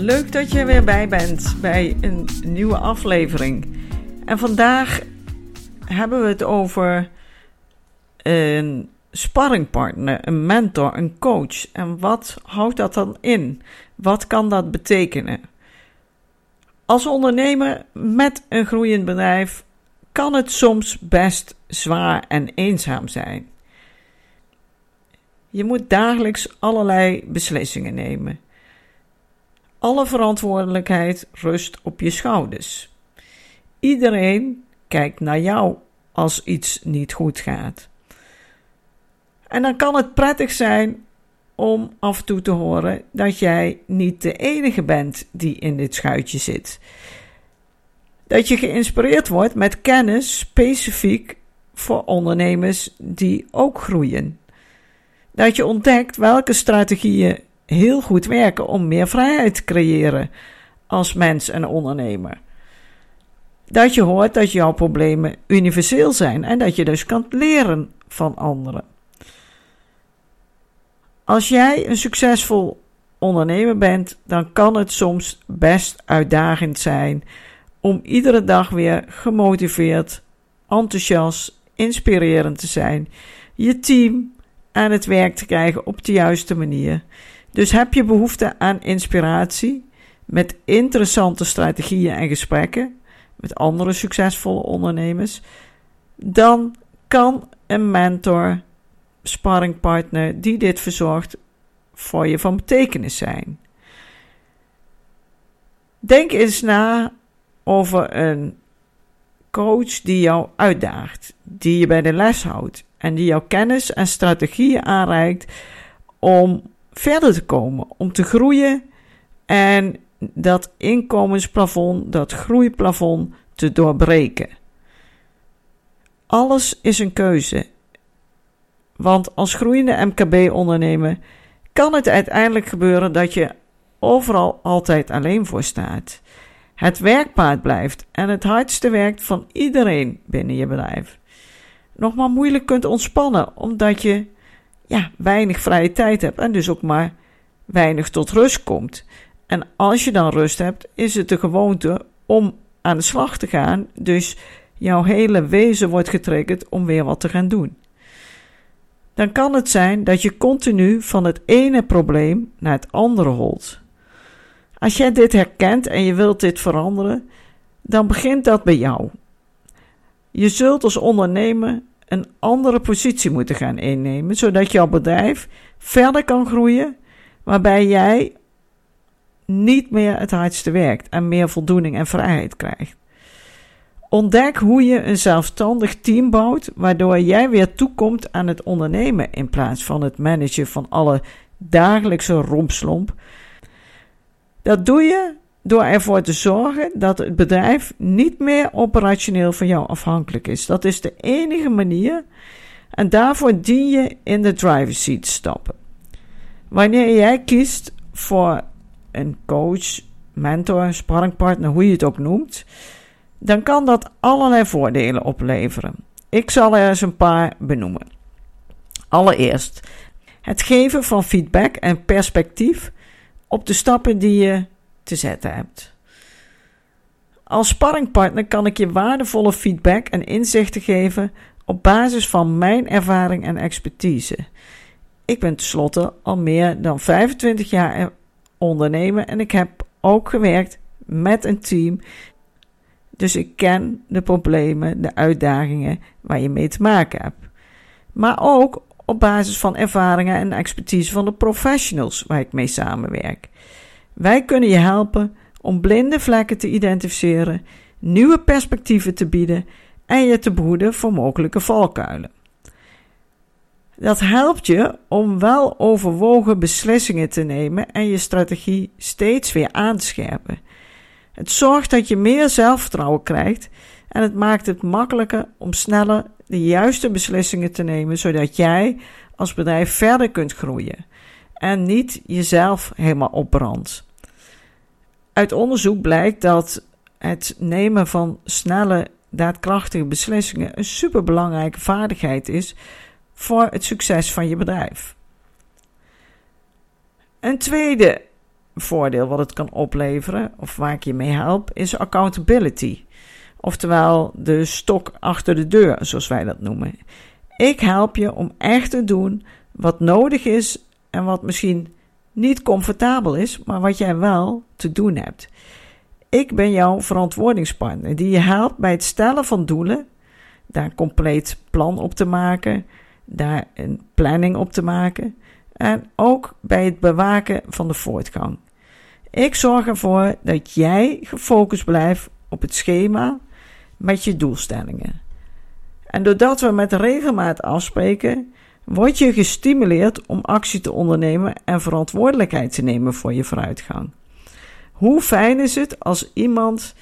Leuk dat je er weer bij bent bij een nieuwe aflevering. En vandaag hebben we het over een sparringpartner, een mentor, een coach. En wat houdt dat dan in? Wat kan dat betekenen? Als ondernemer met een groeiend bedrijf kan het soms best zwaar en eenzaam zijn. Je moet dagelijks allerlei beslissingen nemen. Alle verantwoordelijkheid rust op je schouders. Iedereen kijkt naar jou als iets niet goed gaat. En dan kan het prettig zijn om af en toe te horen dat jij niet de enige bent die in dit schuitje zit. Dat je geïnspireerd wordt met kennis specifiek voor ondernemers die ook groeien. Dat je ontdekt welke strategieën heel goed werken om meer vrijheid te creëren als mens en ondernemer. Dat je hoort dat jouw problemen universeel zijn en dat je dus kan leren van anderen. Als jij een succesvol ondernemer bent, dan kan het soms best uitdagend zijn om iedere dag weer gemotiveerd, enthousiast, inspirerend te zijn, je team aan het werk te krijgen op de juiste manier dus heb je behoefte aan inspiratie met interessante strategieën en gesprekken met andere succesvolle ondernemers, dan kan een mentor, sparringpartner die dit verzorgt, voor je van betekenis zijn. Denk eens na over een coach die jou uitdaagt, die je bij de les houdt en die jouw kennis en strategieën aanreikt om verder te komen, om te groeien en dat inkomensplafond, dat groeiplafond te doorbreken. Alles is een keuze. Want als groeiende MKB-ondernemer kan het uiteindelijk gebeuren dat je overal altijd alleen voor staat. Het werkpaard blijft en het hardste werkt van iedereen binnen je bedrijf. Nog maar moeilijk kunt ontspannen omdat je ja, weinig vrije tijd hebt en dus ook maar weinig tot rust komt. En als je dan rust hebt, is het de gewoonte om aan de slag te gaan. Dus jouw hele wezen wordt getriggerd om weer wat te gaan doen. Dan kan het zijn dat je continu van het ene probleem naar het andere holt. Als jij dit herkent en je wilt dit veranderen, dan begint dat bij jou. Je zult als ondernemer een andere positie moeten gaan innemen, zodat jouw bedrijf verder kan groeien, waarbij jij niet meer het hardste werkt en meer voldoening en vrijheid krijgt. Ontdek hoe je een zelfstandig team bouwt, waardoor jij weer toekomt aan het ondernemen in plaats van het managen van alle dagelijkse rompslomp. Dat doe je door ervoor te zorgen dat het bedrijf niet meer operationeel van jou afhankelijk is. Dat is de enige manier en daarvoor dien je in de driver's seat stappen. Wanneer jij kiest voor een coach, mentor, sparringpartner, hoe je het ook noemt, dan kan dat allerlei voordelen opleveren. Ik zal er eens een paar benoemen. Allereerst het geven van feedback en perspectief op de stappen die je te zetten hebt. Als sparringpartner kan ik je waardevolle feedback en inzichten geven op basis van mijn ervaring en expertise. Ik ben tenslotte al meer dan 25 jaar ondernemer en ik heb ook gewerkt met een team. Dus ik ken de problemen, de uitdagingen waar je mee te maken hebt. Maar ook op basis van ervaringen en expertise van de professionals waar ik mee samenwerk. Wij kunnen je helpen om blinde vlekken te identificeren, nieuwe perspectieven te bieden en je te behoeden voor mogelijke valkuilen. Dat helpt je om wel overwogen beslissingen te nemen en je strategie steeds weer aan te scherpen. Het zorgt dat je meer zelfvertrouwen krijgt en het maakt het makkelijker om sneller de juiste beslissingen te nemen, zodat jij als bedrijf verder kunt groeien en niet jezelf helemaal opbrandt. Uit onderzoek blijkt dat het nemen van snelle, daadkrachtige beslissingen een superbelangrijke vaardigheid is voor het succes van je bedrijf. Een tweede voordeel wat het kan opleveren, of waar ik je mee help, is accountability. Oftewel de stok achter de deur, zoals wij dat noemen. Ik help je om echt te doen wat nodig is en wat misschien niet comfortabel is, maar wat jij wel te doen hebt. Ik ben jouw verantwoordingspartner die je helpt bij het stellen van doelen, daar een compleet plan op te maken, daar een planning op te maken en ook bij het bewaken van de voortgang. Ik zorg ervoor dat jij gefocust blijft op het schema met je doelstellingen. En doordat we met regelmaat afspreken, word je gestimuleerd om actie te ondernemen en verantwoordelijkheid te nemen voor je vooruitgang. Hoe fijn is het als iemand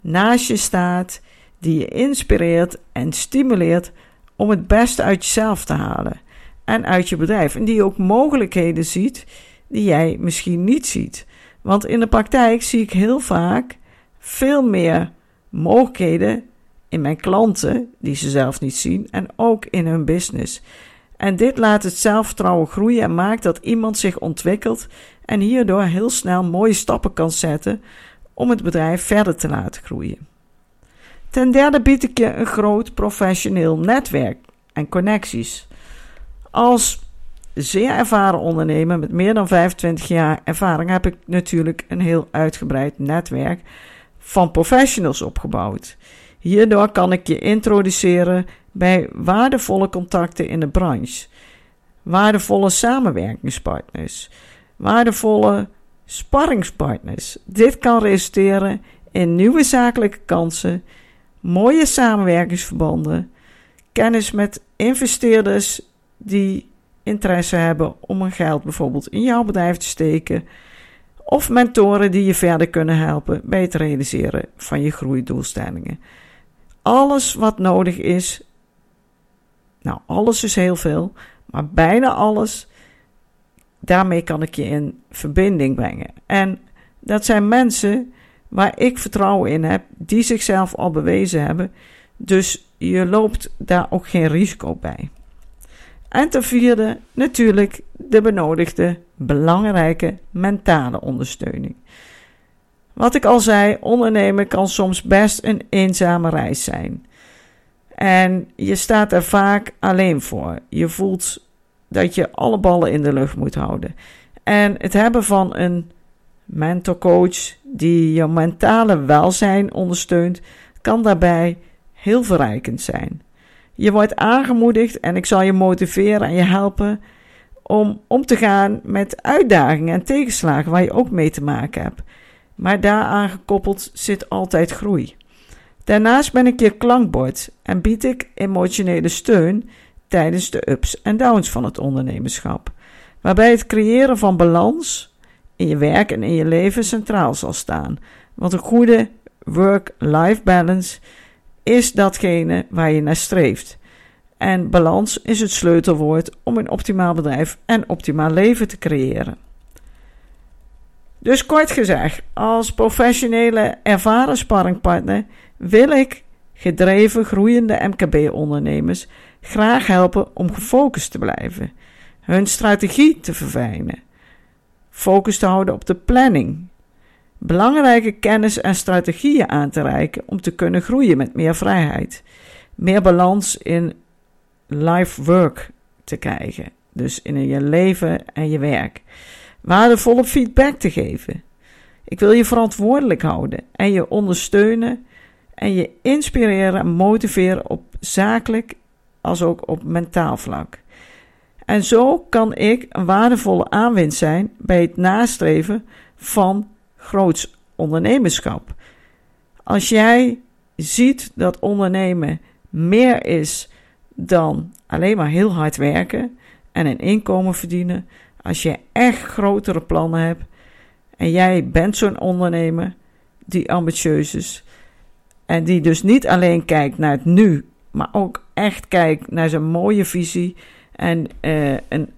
naast je staat die je inspireert en stimuleert om het beste uit jezelf te halen en uit je bedrijf. En die ook mogelijkheden ziet die jij misschien niet ziet. Want in de praktijk zie ik heel vaak veel meer mogelijkheden in mijn klanten die ze zelf niet zien en ook in hun business. En dit laat het zelfvertrouwen groeien en maakt dat iemand zich ontwikkelt en hierdoor heel snel mooie stappen kan zetten om het bedrijf verder te laten groeien. Ten derde bied ik je een groot professioneel netwerk en connecties. Als zeer ervaren ondernemer met meer dan 25 jaar ervaring heb ik natuurlijk een heel uitgebreid netwerk van professionals opgebouwd. Hierdoor kan ik je introduceren bij waardevolle contacten in de branche, waardevolle samenwerkingspartners, waardevolle sparringspartners. Dit kan resulteren in nieuwe zakelijke kansen, mooie samenwerkingsverbanden, kennis met investeerders die interesse hebben om hun geld bijvoorbeeld in jouw bedrijf te steken, of mentoren die je verder kunnen helpen bij het realiseren van je groeidoelstellingen. Alles wat nodig is, nou, alles is heel veel, maar bijna alles, daarmee kan ik je in verbinding brengen. En dat zijn mensen waar ik vertrouwen in heb, die zichzelf al bewezen hebben. Dus je loopt daar ook geen risico bij. En ten vierde natuurlijk de benodigde belangrijke mentale ondersteuning. Wat ik al zei, ondernemen kan soms best een eenzame reis zijn. En je staat er vaak alleen voor. Je voelt dat je alle ballen in de lucht moet houden. En het hebben van een mentorcoach die je mentale welzijn ondersteunt, kan daarbij heel verrijkend zijn. Je wordt aangemoedigd en ik zal je motiveren en je helpen om om te gaan met uitdagingen en tegenslagen waar je ook mee te maken hebt. Maar daaraan gekoppeld zit altijd groei. Daarnaast ben ik je klankbord en bied ik emotionele steun tijdens de ups en downs van het ondernemerschap, waarbij het creëren van balans in je werk en in je leven centraal zal staan. Want een goede work-life balance is datgene waar je naar streeft. En balans is het sleutelwoord om een optimaal bedrijf en optimaal leven te creëren. Dus kort gezegd, als professionele ervaren sparringpartner wil ik gedreven groeiende MKB-ondernemers graag helpen om gefocust te blijven, hun strategie te verfijnen, focus te houden op de planning, belangrijke kennis en strategieën aan te reiken om te kunnen groeien met meer vrijheid, meer balans in life-work te krijgen, dus in je leven en je werk, waardevolle feedback te geven. Ik wil je verantwoordelijk houden en je ondersteunen en je inspireren en motiveren op zakelijk als ook op mentaal vlak. En zo kan ik een waardevolle aanwinst zijn bij het nastreven van groots ondernemerschap. Als jij ziet dat ondernemen meer is dan alleen maar heel hard werken en een inkomen verdienen. Als je echt grotere plannen hebt en jij bent zo'n ondernemer die ambitieus is en die dus niet alleen kijkt naar het nu, maar ook echt kijkt naar zijn mooie visie en uh, een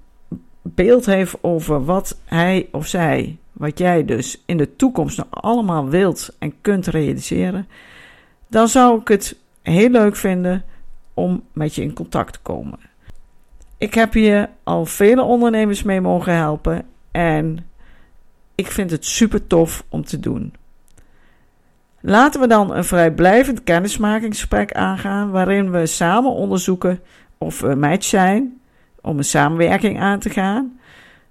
beeld heeft over wat hij of zij, wat jij dus in de toekomst nog allemaal wilt en kunt realiseren, dan zou ik het heel leuk vinden om met je in contact te komen. Ik heb hier al vele ondernemers mee mogen helpen en ik vind het super tof om te doen. Laten we dan een vrijblijvend kennismakingsgesprek aangaan waarin we samen onderzoeken of we match zijn om een samenwerking aan te gaan,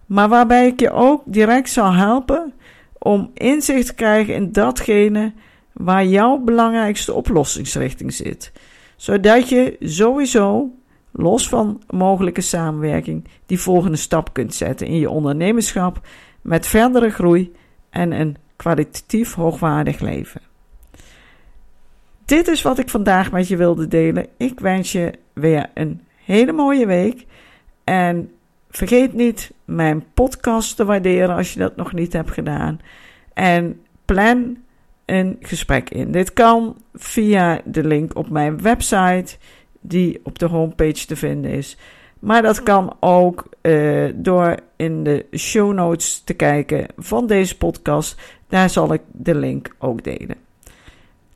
maar waarbij ik je ook direct zal helpen om inzicht te krijgen in datgene waar jouw belangrijkste oplossingsrichting zit, zodat je sowieso los van mogelijke samenwerking die volgende stap kunt zetten in je ondernemerschap met verdere groei en een kwalitatief hoogwaardig leven. Dit is wat ik vandaag met je wilde delen. Ik wens je weer een hele mooie week. En vergeet niet mijn podcast te waarderen als je dat nog niet hebt gedaan. En plan een gesprek in. Dit kan via de link op mijn website, die op de homepage te vinden is. Maar dat kan ook uh, door in de show notes te kijken van deze podcast. Daar zal ik de link ook delen.